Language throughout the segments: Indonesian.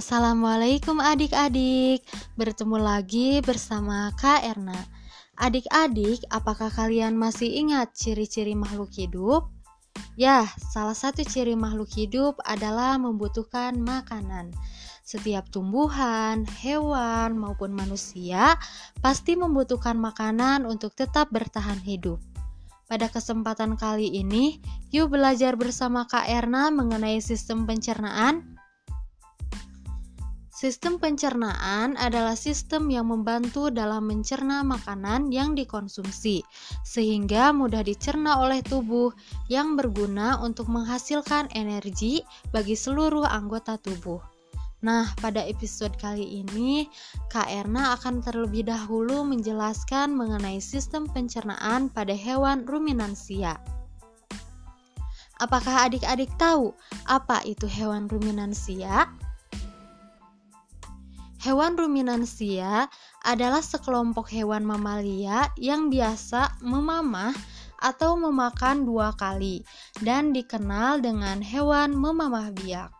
Assalamualaikum adik-adik Bertemu lagi bersama Kak Erna Adik-adik, apakah kalian masih ingat ciri-ciri makhluk hidup? Ya, salah satu ciri makhluk hidup adalah membutuhkan makanan Setiap tumbuhan, hewan, maupun manusia pasti membutuhkan makanan untuk tetap bertahan hidup pada kesempatan kali ini, yuk belajar bersama Kak Erna mengenai sistem pencernaan. Sistem pencernaan adalah sistem yang membantu dalam mencerna makanan yang dikonsumsi, sehingga mudah dicerna oleh tubuh yang berguna untuk menghasilkan energi bagi seluruh anggota tubuh. Nah, pada episode kali ini, Kak Erna akan terlebih dahulu menjelaskan mengenai sistem pencernaan pada hewan ruminansia. Apakah adik-adik tahu apa itu hewan ruminansia? Hewan ruminansia adalah sekelompok hewan mamalia yang biasa memamah atau memakan dua kali dan dikenal dengan hewan memamah biak.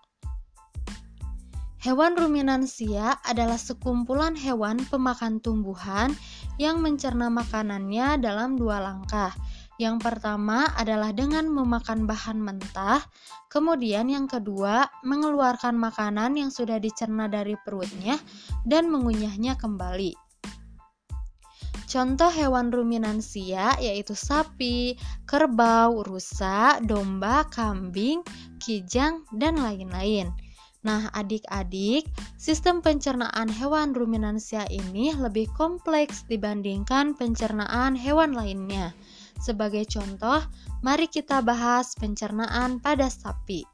Hewan ruminansia adalah sekumpulan hewan pemakan tumbuhan yang mencerna makanannya dalam dua langkah, yang pertama adalah dengan memakan bahan mentah, kemudian yang kedua mengeluarkan makanan yang sudah dicerna dari perutnya dan mengunyahnya kembali. Contoh hewan ruminansia yaitu sapi, kerbau, rusa, domba, kambing, kijang, dan lain-lain. Nah, adik-adik, sistem pencernaan hewan ruminansia ini lebih kompleks dibandingkan pencernaan hewan lainnya. Sebagai contoh, mari kita bahas pencernaan pada sapi.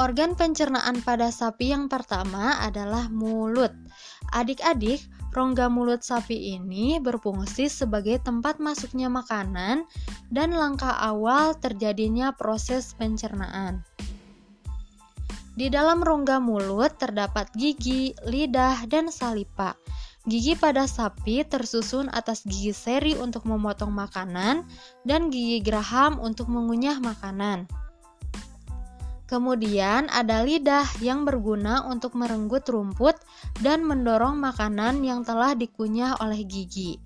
Organ pencernaan pada sapi yang pertama adalah mulut. Adik-adik, rongga mulut sapi ini berfungsi sebagai tempat masuknya makanan dan langkah awal terjadinya proses pencernaan. Di dalam rongga mulut terdapat gigi, lidah, dan salipa. Gigi pada sapi tersusun atas gigi seri untuk memotong makanan dan gigi geraham untuk mengunyah makanan. Kemudian ada lidah yang berguna untuk merenggut rumput dan mendorong makanan yang telah dikunyah oleh gigi.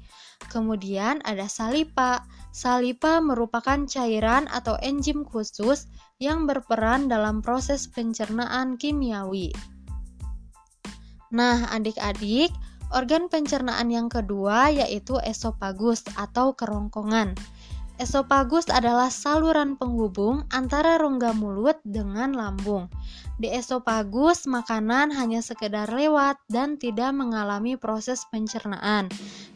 Kemudian ada salipa. Salipa merupakan cairan atau enzim khusus yang berperan dalam proses pencernaan kimiawi. Nah, adik-adik, Organ pencernaan yang kedua yaitu esofagus atau kerongkongan. Esofagus adalah saluran penghubung antara rongga mulut dengan lambung. Di esofagus, makanan hanya sekedar lewat dan tidak mengalami proses pencernaan.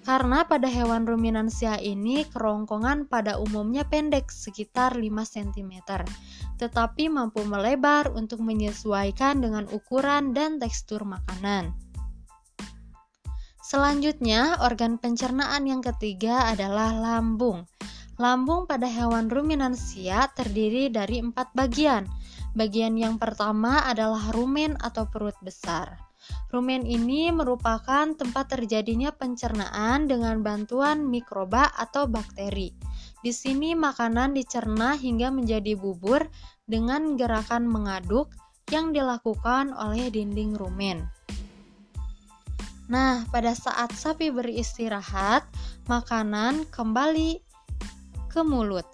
Karena pada hewan ruminansia ini, kerongkongan pada umumnya pendek, sekitar 5 cm, tetapi mampu melebar untuk menyesuaikan dengan ukuran dan tekstur makanan. Selanjutnya, organ pencernaan yang ketiga adalah lambung. Lambung pada hewan ruminansia terdiri dari empat bagian. Bagian yang pertama adalah rumen atau perut besar. Rumen ini merupakan tempat terjadinya pencernaan dengan bantuan mikroba atau bakteri. Di sini makanan dicerna hingga menjadi bubur dengan gerakan mengaduk yang dilakukan oleh dinding rumen. Nah, pada saat sapi beristirahat, makanan kembali ke mulut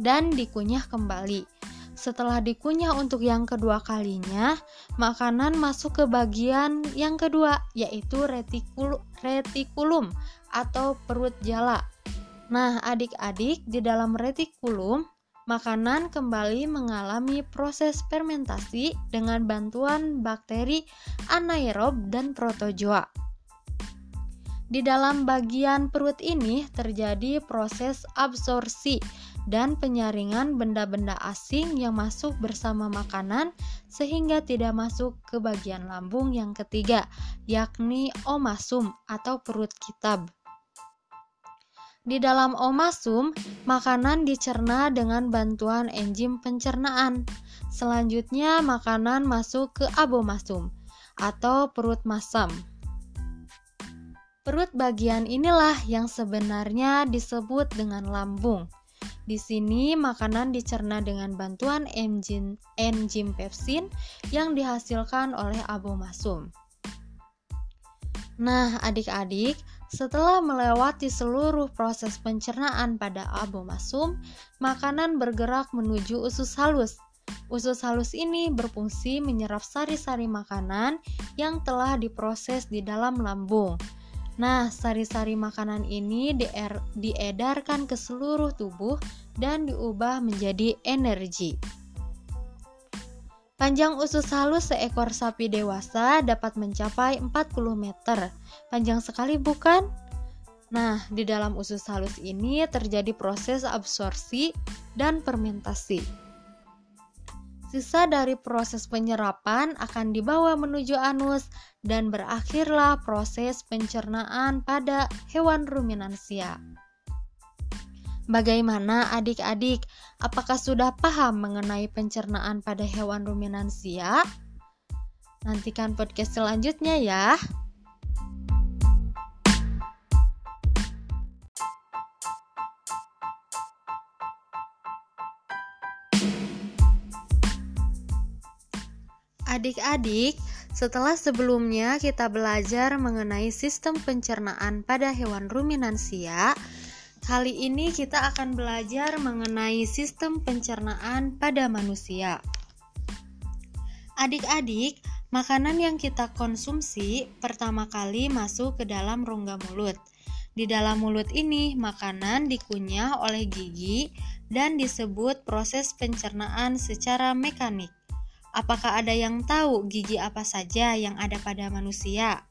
dan dikunyah kembali. Setelah dikunyah untuk yang kedua kalinya, makanan masuk ke bagian yang kedua, yaitu retikul retikulum atau perut jala. Nah, adik-adik, di dalam retikulum makanan kembali mengalami proses fermentasi dengan bantuan bakteri anaerob dan protozoa. Di dalam bagian perut ini terjadi proses absorpsi dan penyaringan benda-benda asing yang masuk bersama makanan sehingga tidak masuk ke bagian lambung yang ketiga, yakni omasum atau perut kitab. Di dalam omasum, makanan dicerna dengan bantuan enzim pencernaan. Selanjutnya, makanan masuk ke abomasum atau perut masam. Perut bagian inilah yang sebenarnya disebut dengan lambung. Di sini makanan dicerna dengan bantuan enzim, enzim pepsin yang dihasilkan oleh abomasum. Nah, adik-adik, setelah melewati seluruh proses pencernaan pada abomasum, makanan bergerak menuju usus halus. Usus halus ini berfungsi menyerap sari-sari makanan yang telah diproses di dalam lambung. Nah, sari-sari makanan ini diedarkan ke seluruh tubuh dan diubah menjadi energi. Panjang usus halus seekor sapi dewasa dapat mencapai 40 meter. Panjang sekali bukan? Nah, di dalam usus halus ini terjadi proses absorpsi dan fermentasi. Sisa dari proses penyerapan akan dibawa menuju anus dan berakhirlah proses pencernaan pada hewan ruminansia. Bagaimana adik-adik? Apakah sudah paham mengenai pencernaan pada hewan ruminansia? Nantikan podcast selanjutnya ya. Adik-adik, setelah sebelumnya kita belajar mengenai sistem pencernaan pada hewan ruminansia, kali ini kita akan belajar mengenai sistem pencernaan pada manusia. Adik-adik, makanan yang kita konsumsi pertama kali masuk ke dalam rongga mulut. Di dalam mulut ini, makanan dikunyah oleh gigi dan disebut proses pencernaan secara mekanik. Apakah ada yang tahu gigi apa saja yang ada pada manusia?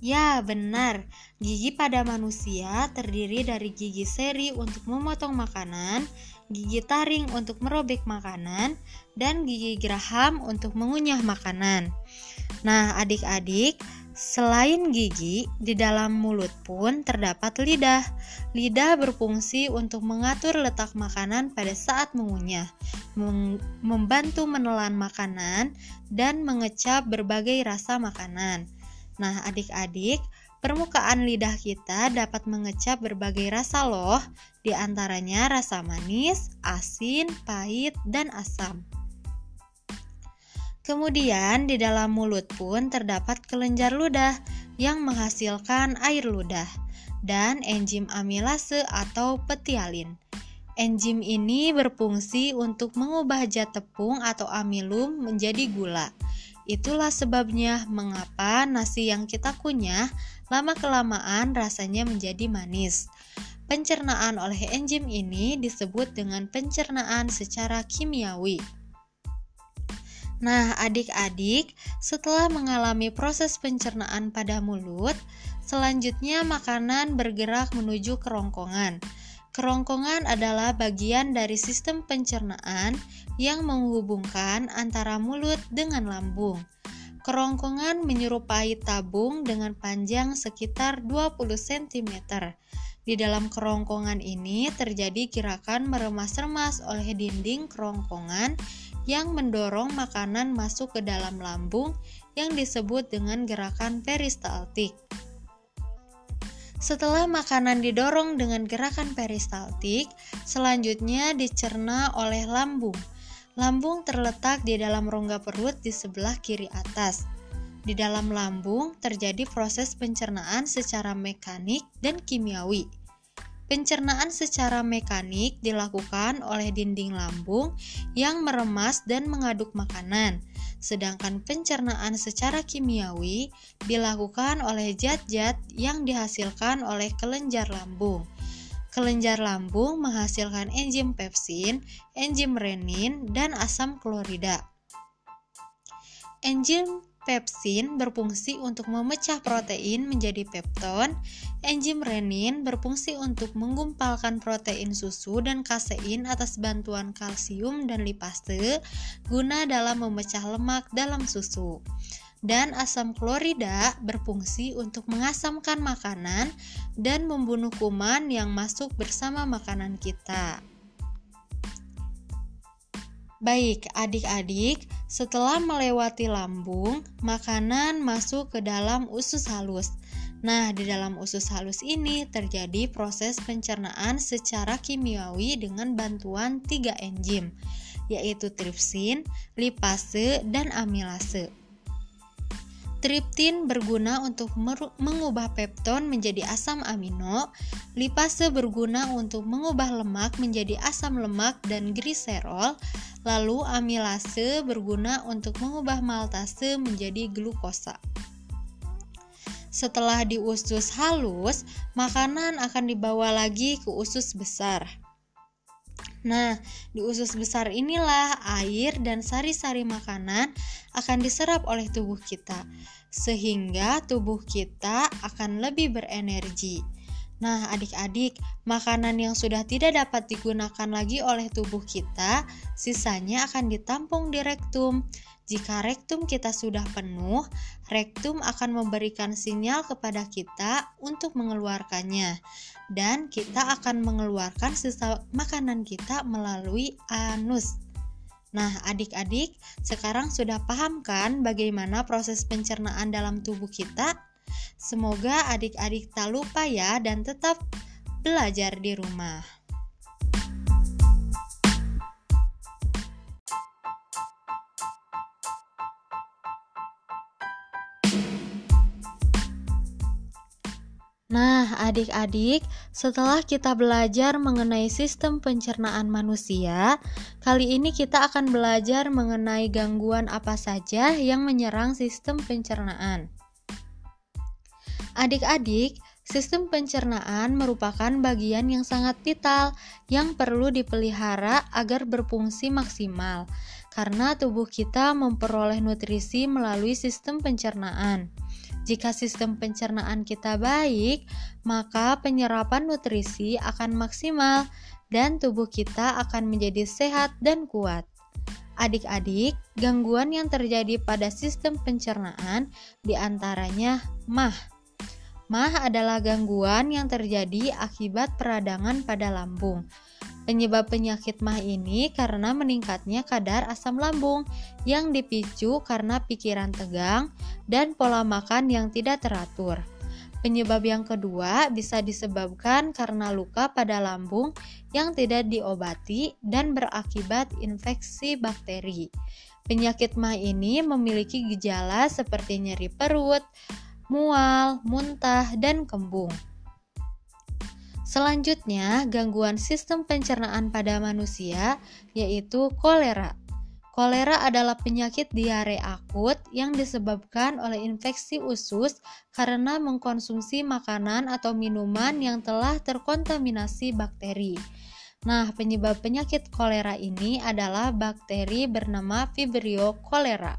Ya, benar. Gigi pada manusia terdiri dari gigi seri untuk memotong makanan, gigi taring untuk merobek makanan, dan gigi geraham untuk mengunyah makanan. Nah, adik-adik, Selain gigi, di dalam mulut pun terdapat lidah. Lidah berfungsi untuk mengatur letak makanan pada saat mengunyah, membantu menelan makanan, dan mengecap berbagai rasa makanan. Nah, adik-adik, permukaan lidah kita dapat mengecap berbagai rasa loh, di antaranya rasa manis, asin, pahit, dan asam. Kemudian di dalam mulut pun terdapat kelenjar ludah yang menghasilkan air ludah dan enzim amilase atau petialin. Enzim ini berfungsi untuk mengubah zat tepung atau amilum menjadi gula. Itulah sebabnya mengapa nasi yang kita kunyah lama-kelamaan rasanya menjadi manis. Pencernaan oleh enzim ini disebut dengan pencernaan secara kimiawi. Nah, adik-adik, setelah mengalami proses pencernaan pada mulut, selanjutnya makanan bergerak menuju kerongkongan. Kerongkongan adalah bagian dari sistem pencernaan yang menghubungkan antara mulut dengan lambung. Kerongkongan menyerupai tabung dengan panjang sekitar 20 cm. Di dalam kerongkongan ini terjadi gerakan meremas-remas oleh dinding kerongkongan yang mendorong makanan masuk ke dalam lambung yang disebut dengan gerakan peristaltik. Setelah makanan didorong dengan gerakan peristaltik, selanjutnya dicerna oleh lambung. Lambung terletak di dalam rongga perut di sebelah kiri atas. Di dalam lambung terjadi proses pencernaan secara mekanik dan kimiawi. Pencernaan secara mekanik dilakukan oleh dinding lambung yang meremas dan mengaduk makanan, sedangkan pencernaan secara kimiawi dilakukan oleh zat-zat yang dihasilkan oleh kelenjar lambung. Kelenjar lambung menghasilkan enzim pepsin, enzim renin, dan asam klorida. Enzim Pepsin berfungsi untuk memecah protein menjadi pepton. Enzim renin berfungsi untuk menggumpalkan protein susu dan kasein atas bantuan kalsium dan lipase guna dalam memecah lemak dalam susu. Dan asam klorida berfungsi untuk mengasamkan makanan dan membunuh kuman yang masuk bersama makanan kita. Baik, adik-adik, setelah melewati lambung, makanan masuk ke dalam usus halus. Nah, di dalam usus halus ini terjadi proses pencernaan secara kimiawi dengan bantuan tiga enzim, yaitu tripsin, lipase, dan amilase. Triptin berguna untuk mengubah pepton menjadi asam amino, lipase berguna untuk mengubah lemak menjadi asam lemak dan gliserol, lalu amilase berguna untuk mengubah maltase menjadi glukosa. Setelah di usus halus, makanan akan dibawa lagi ke usus besar. Nah, di usus besar inilah air dan sari-sari makanan akan diserap oleh tubuh kita, sehingga tubuh kita akan lebih berenergi. Nah, adik-adik, makanan yang sudah tidak dapat digunakan lagi oleh tubuh kita, sisanya akan ditampung di rektum. Jika rektum kita sudah penuh, rektum akan memberikan sinyal kepada kita untuk mengeluarkannya, dan kita akan mengeluarkan sisa makanan kita melalui anus. Nah, adik-adik, sekarang sudah paham kan bagaimana proses pencernaan dalam tubuh kita? Semoga adik-adik tak lupa ya dan tetap belajar di rumah. Nah, adik-adik, setelah kita belajar mengenai sistem pencernaan manusia, kali ini kita akan belajar mengenai gangguan apa saja yang menyerang sistem pencernaan. Adik-adik, sistem pencernaan merupakan bagian yang sangat vital yang perlu dipelihara agar berfungsi maksimal, karena tubuh kita memperoleh nutrisi melalui sistem pencernaan. Jika sistem pencernaan kita baik, maka penyerapan nutrisi akan maksimal dan tubuh kita akan menjadi sehat dan kuat. Adik-adik, gangguan yang terjadi pada sistem pencernaan di antaranya MAH. MAH adalah gangguan yang terjadi akibat peradangan pada lambung. Penyebab penyakit MAH ini karena meningkatnya kadar asam lambung yang dipicu karena pikiran tegang dan pola makan yang tidak teratur. Penyebab yang kedua bisa disebabkan karena luka pada lambung yang tidak diobati dan berakibat infeksi bakteri. Penyakit MAH ini memiliki gejala seperti nyeri perut, mual, muntah, dan kembung. Selanjutnya, gangguan sistem pencernaan pada manusia yaitu kolera. Kolera adalah penyakit diare akut yang disebabkan oleh infeksi usus karena mengkonsumsi makanan atau minuman yang telah terkontaminasi bakteri. Nah, penyebab penyakit kolera ini adalah bakteri bernama Vibrio cholera.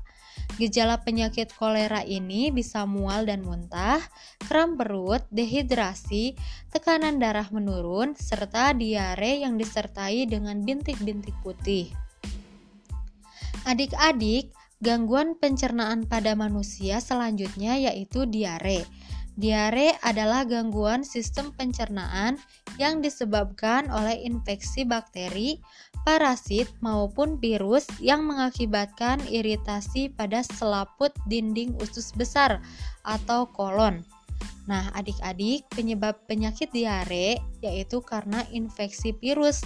Gejala penyakit kolera ini bisa mual dan muntah, kram perut, dehidrasi, tekanan darah menurun, serta diare yang disertai dengan bintik-bintik putih. Adik-adik, gangguan pencernaan pada manusia selanjutnya yaitu diare. Diare adalah gangguan sistem pencernaan yang disebabkan oleh infeksi bakteri, parasit, maupun virus yang mengakibatkan iritasi pada selaput dinding usus besar atau kolon. Nah, adik-adik, penyebab penyakit diare yaitu karena infeksi virus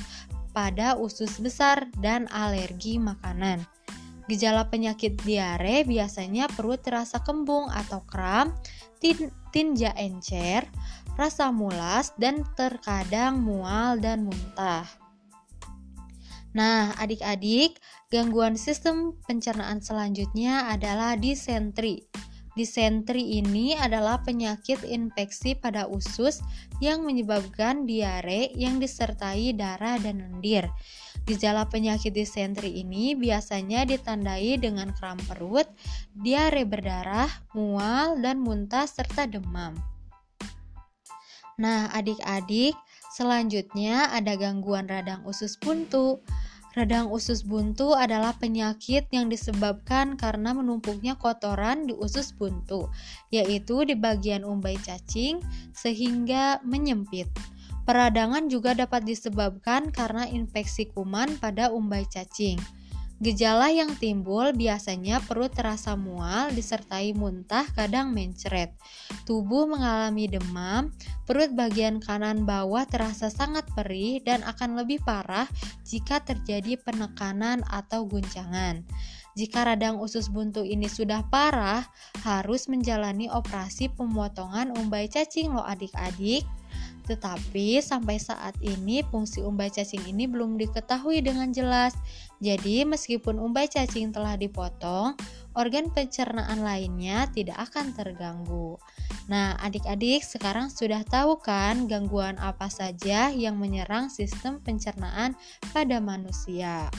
pada usus besar dan alergi makanan. Gejala penyakit diare biasanya perut terasa kembung atau kram, tin tinja encer, rasa mulas, dan terkadang mual dan muntah. Nah, adik-adik, gangguan sistem pencernaan selanjutnya adalah disentri. Disentri ini adalah penyakit infeksi pada usus yang menyebabkan diare yang disertai darah dan lendir. Gejala penyakit disentri ini biasanya ditandai dengan kram perut, diare berdarah, mual, dan muntah serta demam. Nah, adik-adik, selanjutnya ada gangguan radang usus buntu. Radang usus buntu adalah penyakit yang disebabkan karena menumpuknya kotoran di usus buntu, yaitu di bagian umbai cacing, sehingga menyempit. Peradangan juga dapat disebabkan karena infeksi kuman pada umbai cacing. Gejala yang timbul biasanya perut terasa mual disertai muntah kadang mencret. Tubuh mengalami demam, perut bagian kanan bawah terasa sangat perih dan akan lebih parah jika terjadi penekanan atau guncangan. Jika radang usus buntu ini sudah parah, harus menjalani operasi pemotongan umbai cacing loh adik-adik. Tetapi sampai saat ini fungsi umbai cacing ini belum diketahui dengan jelas. Jadi meskipun umbai cacing telah dipotong, organ pencernaan lainnya tidak akan terganggu. Nah, adik-adik sekarang sudah tahu kan gangguan apa saja yang menyerang sistem pencernaan pada manusia.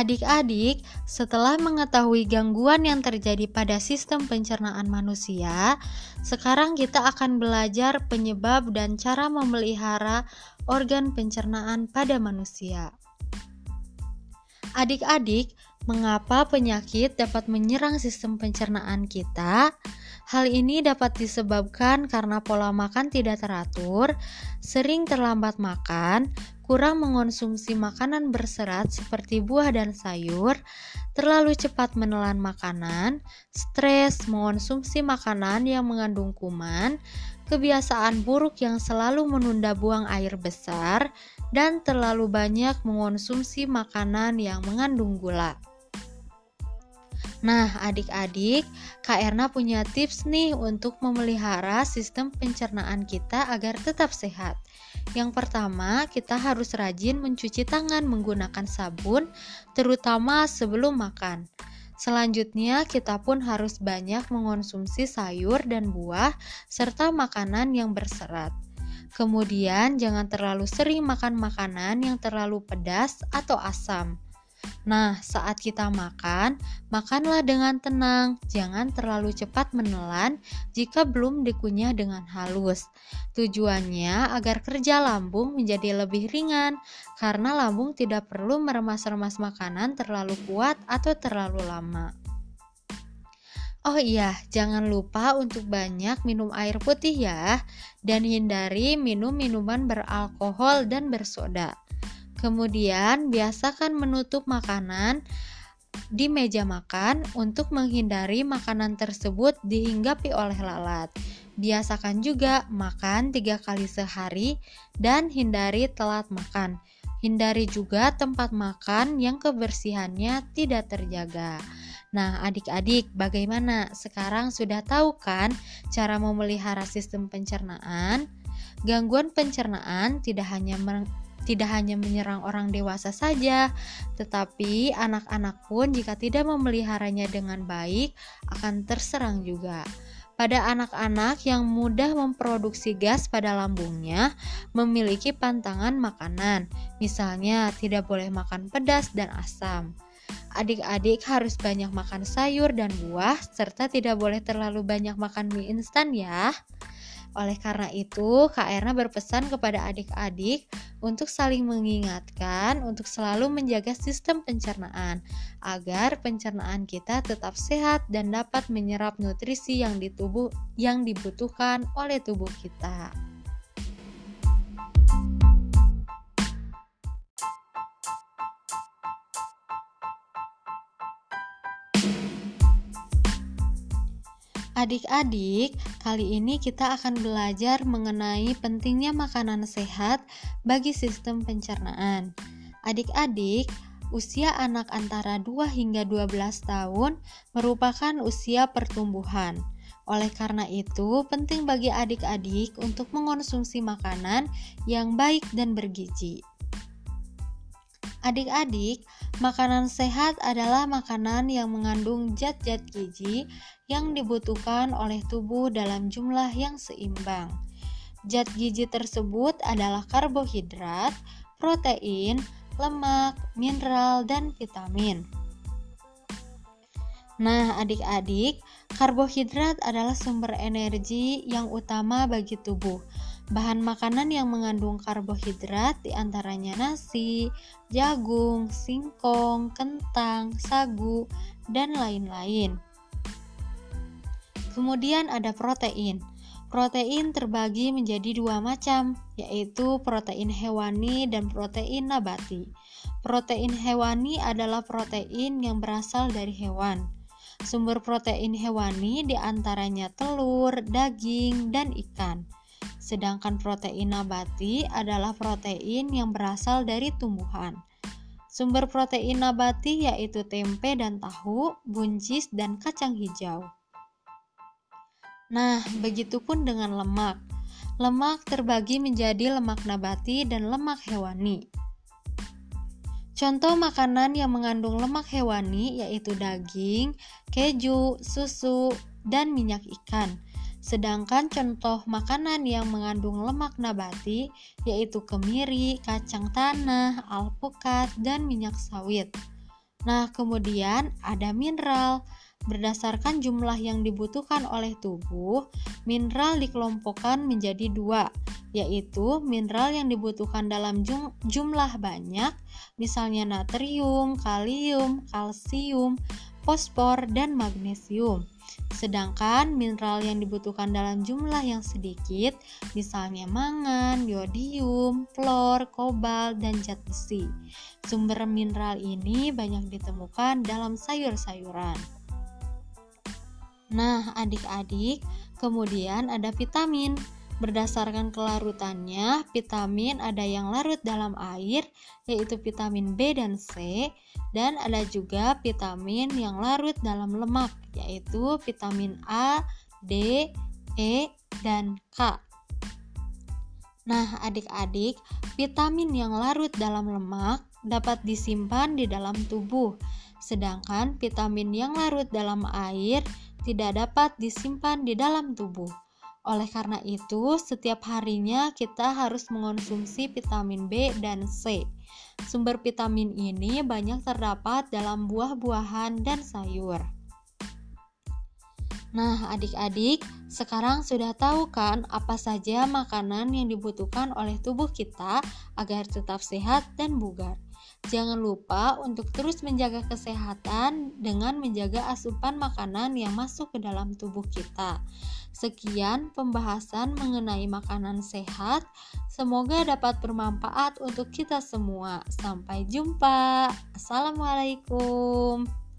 Adik-adik, setelah mengetahui gangguan yang terjadi pada sistem pencernaan manusia, sekarang kita akan belajar penyebab dan cara memelihara organ pencernaan pada manusia. Adik-adik, mengapa penyakit dapat menyerang sistem pencernaan kita? Hal ini dapat disebabkan karena pola makan tidak teratur, sering terlambat makan, kurang mengonsumsi makanan berserat seperti buah dan sayur, terlalu cepat menelan makanan, stres mengonsumsi makanan yang mengandung kuman, kebiasaan buruk yang selalu menunda buang air besar, dan terlalu banyak mengonsumsi makanan yang mengandung gula. Nah, adik-adik, Kak Erna punya tips nih untuk memelihara sistem pencernaan kita agar tetap sehat. Yang pertama, kita harus rajin mencuci tangan menggunakan sabun, terutama sebelum makan. Selanjutnya, kita pun harus banyak mengonsumsi sayur dan buah serta makanan yang berserat. Kemudian, jangan terlalu sering makan makanan yang terlalu pedas atau asam. Nah, saat kita makan, makanlah dengan tenang, jangan terlalu cepat menelan jika belum dikunyah dengan halus. Tujuannya agar kerja lambung menjadi lebih ringan, karena lambung tidak perlu meremas-remas makanan terlalu kuat atau terlalu lama. Oh iya, jangan lupa untuk banyak minum air putih ya, dan hindari minum minuman beralkohol dan bersoda. Kemudian, biasakan menutup makanan di meja makan untuk menghindari makanan tersebut dihinggapi oleh lalat. Biasakan juga makan tiga kali sehari dan hindari telat makan. Hindari juga tempat makan yang kebersihannya tidak terjaga. Nah, adik-adik, bagaimana? Sekarang sudah tahu kan cara memelihara sistem pencernaan? Gangguan pencernaan tidak hanya tidak hanya menyerang orang dewasa saja, tetapi anak-anak pun jika tidak memeliharanya dengan baik akan terserang juga. Pada anak-anak yang mudah memproduksi gas pada lambungnya, memiliki pantangan makanan, misalnya tidak boleh makan pedas dan asam. Adik-adik harus banyak makan sayur dan buah, serta tidak boleh terlalu banyak makan mie instan, ya. Oleh karena itu, Kak Erna berpesan kepada adik-adik untuk saling mengingatkan untuk selalu menjaga sistem pencernaan agar pencernaan kita tetap sehat dan dapat menyerap nutrisi yang di tubuh yang dibutuhkan oleh tubuh kita. Adik-adik, kali ini kita akan belajar mengenai pentingnya makanan sehat bagi sistem pencernaan. Adik-adik, usia anak antara 2 hingga 12 tahun merupakan usia pertumbuhan. Oleh karena itu, penting bagi adik-adik untuk mengonsumsi makanan yang baik dan bergizi. Adik-adik, makanan sehat adalah makanan yang mengandung zat-zat gizi yang dibutuhkan oleh tubuh dalam jumlah yang seimbang. Zat gizi tersebut adalah karbohidrat, protein, lemak, mineral, dan vitamin. Nah, adik-adik, karbohidrat adalah sumber energi yang utama bagi tubuh. Bahan makanan yang mengandung karbohidrat di antaranya nasi, jagung, singkong, kentang, sagu, dan lain-lain. Kemudian ada protein. Protein terbagi menjadi dua macam, yaitu protein hewani dan protein nabati. Protein hewani adalah protein yang berasal dari hewan. Sumber protein hewani di antaranya telur, daging, dan ikan. Sedangkan protein nabati adalah protein yang berasal dari tumbuhan. Sumber protein nabati yaitu tempe dan tahu, buncis, dan kacang hijau. Nah, begitupun dengan lemak. Lemak terbagi menjadi lemak nabati dan lemak hewani. Contoh makanan yang mengandung lemak hewani yaitu daging, keju, susu, dan minyak ikan. Sedangkan contoh makanan yang mengandung lemak nabati yaitu kemiri, kacang tanah, alpukat, dan minyak sawit. Nah, kemudian ada mineral. Berdasarkan jumlah yang dibutuhkan oleh tubuh, mineral dikelompokkan menjadi dua, yaitu mineral yang dibutuhkan dalam jumlah banyak, misalnya natrium, kalium, kalsium, fosfor, dan magnesium. Sedangkan mineral yang dibutuhkan dalam jumlah yang sedikit, misalnya mangan, yodium, fluor, kobalt, dan zat besi. Sumber mineral ini banyak ditemukan dalam sayur-sayuran. Nah, adik-adik, kemudian ada vitamin. Berdasarkan kelarutannya, vitamin ada yang larut dalam air, yaitu vitamin B dan C, dan ada juga vitamin yang larut dalam lemak, yaitu vitamin A, D, E, dan K. Nah, adik-adik, vitamin yang larut dalam lemak dapat disimpan di dalam tubuh, sedangkan vitamin yang larut dalam air tidak dapat disimpan di dalam tubuh. Oleh karena itu, setiap harinya kita harus mengonsumsi vitamin B dan C. Sumber vitamin ini banyak terdapat dalam buah-buahan dan sayur. Nah, adik-adik, sekarang sudah tahu kan apa saja makanan yang dibutuhkan oleh tubuh kita agar tetap sehat dan bugar. Jangan lupa untuk terus menjaga kesehatan dengan menjaga asupan makanan yang masuk ke dalam tubuh kita. Sekian pembahasan mengenai makanan sehat. Semoga dapat bermanfaat untuk kita semua. Sampai jumpa. Assalamualaikum.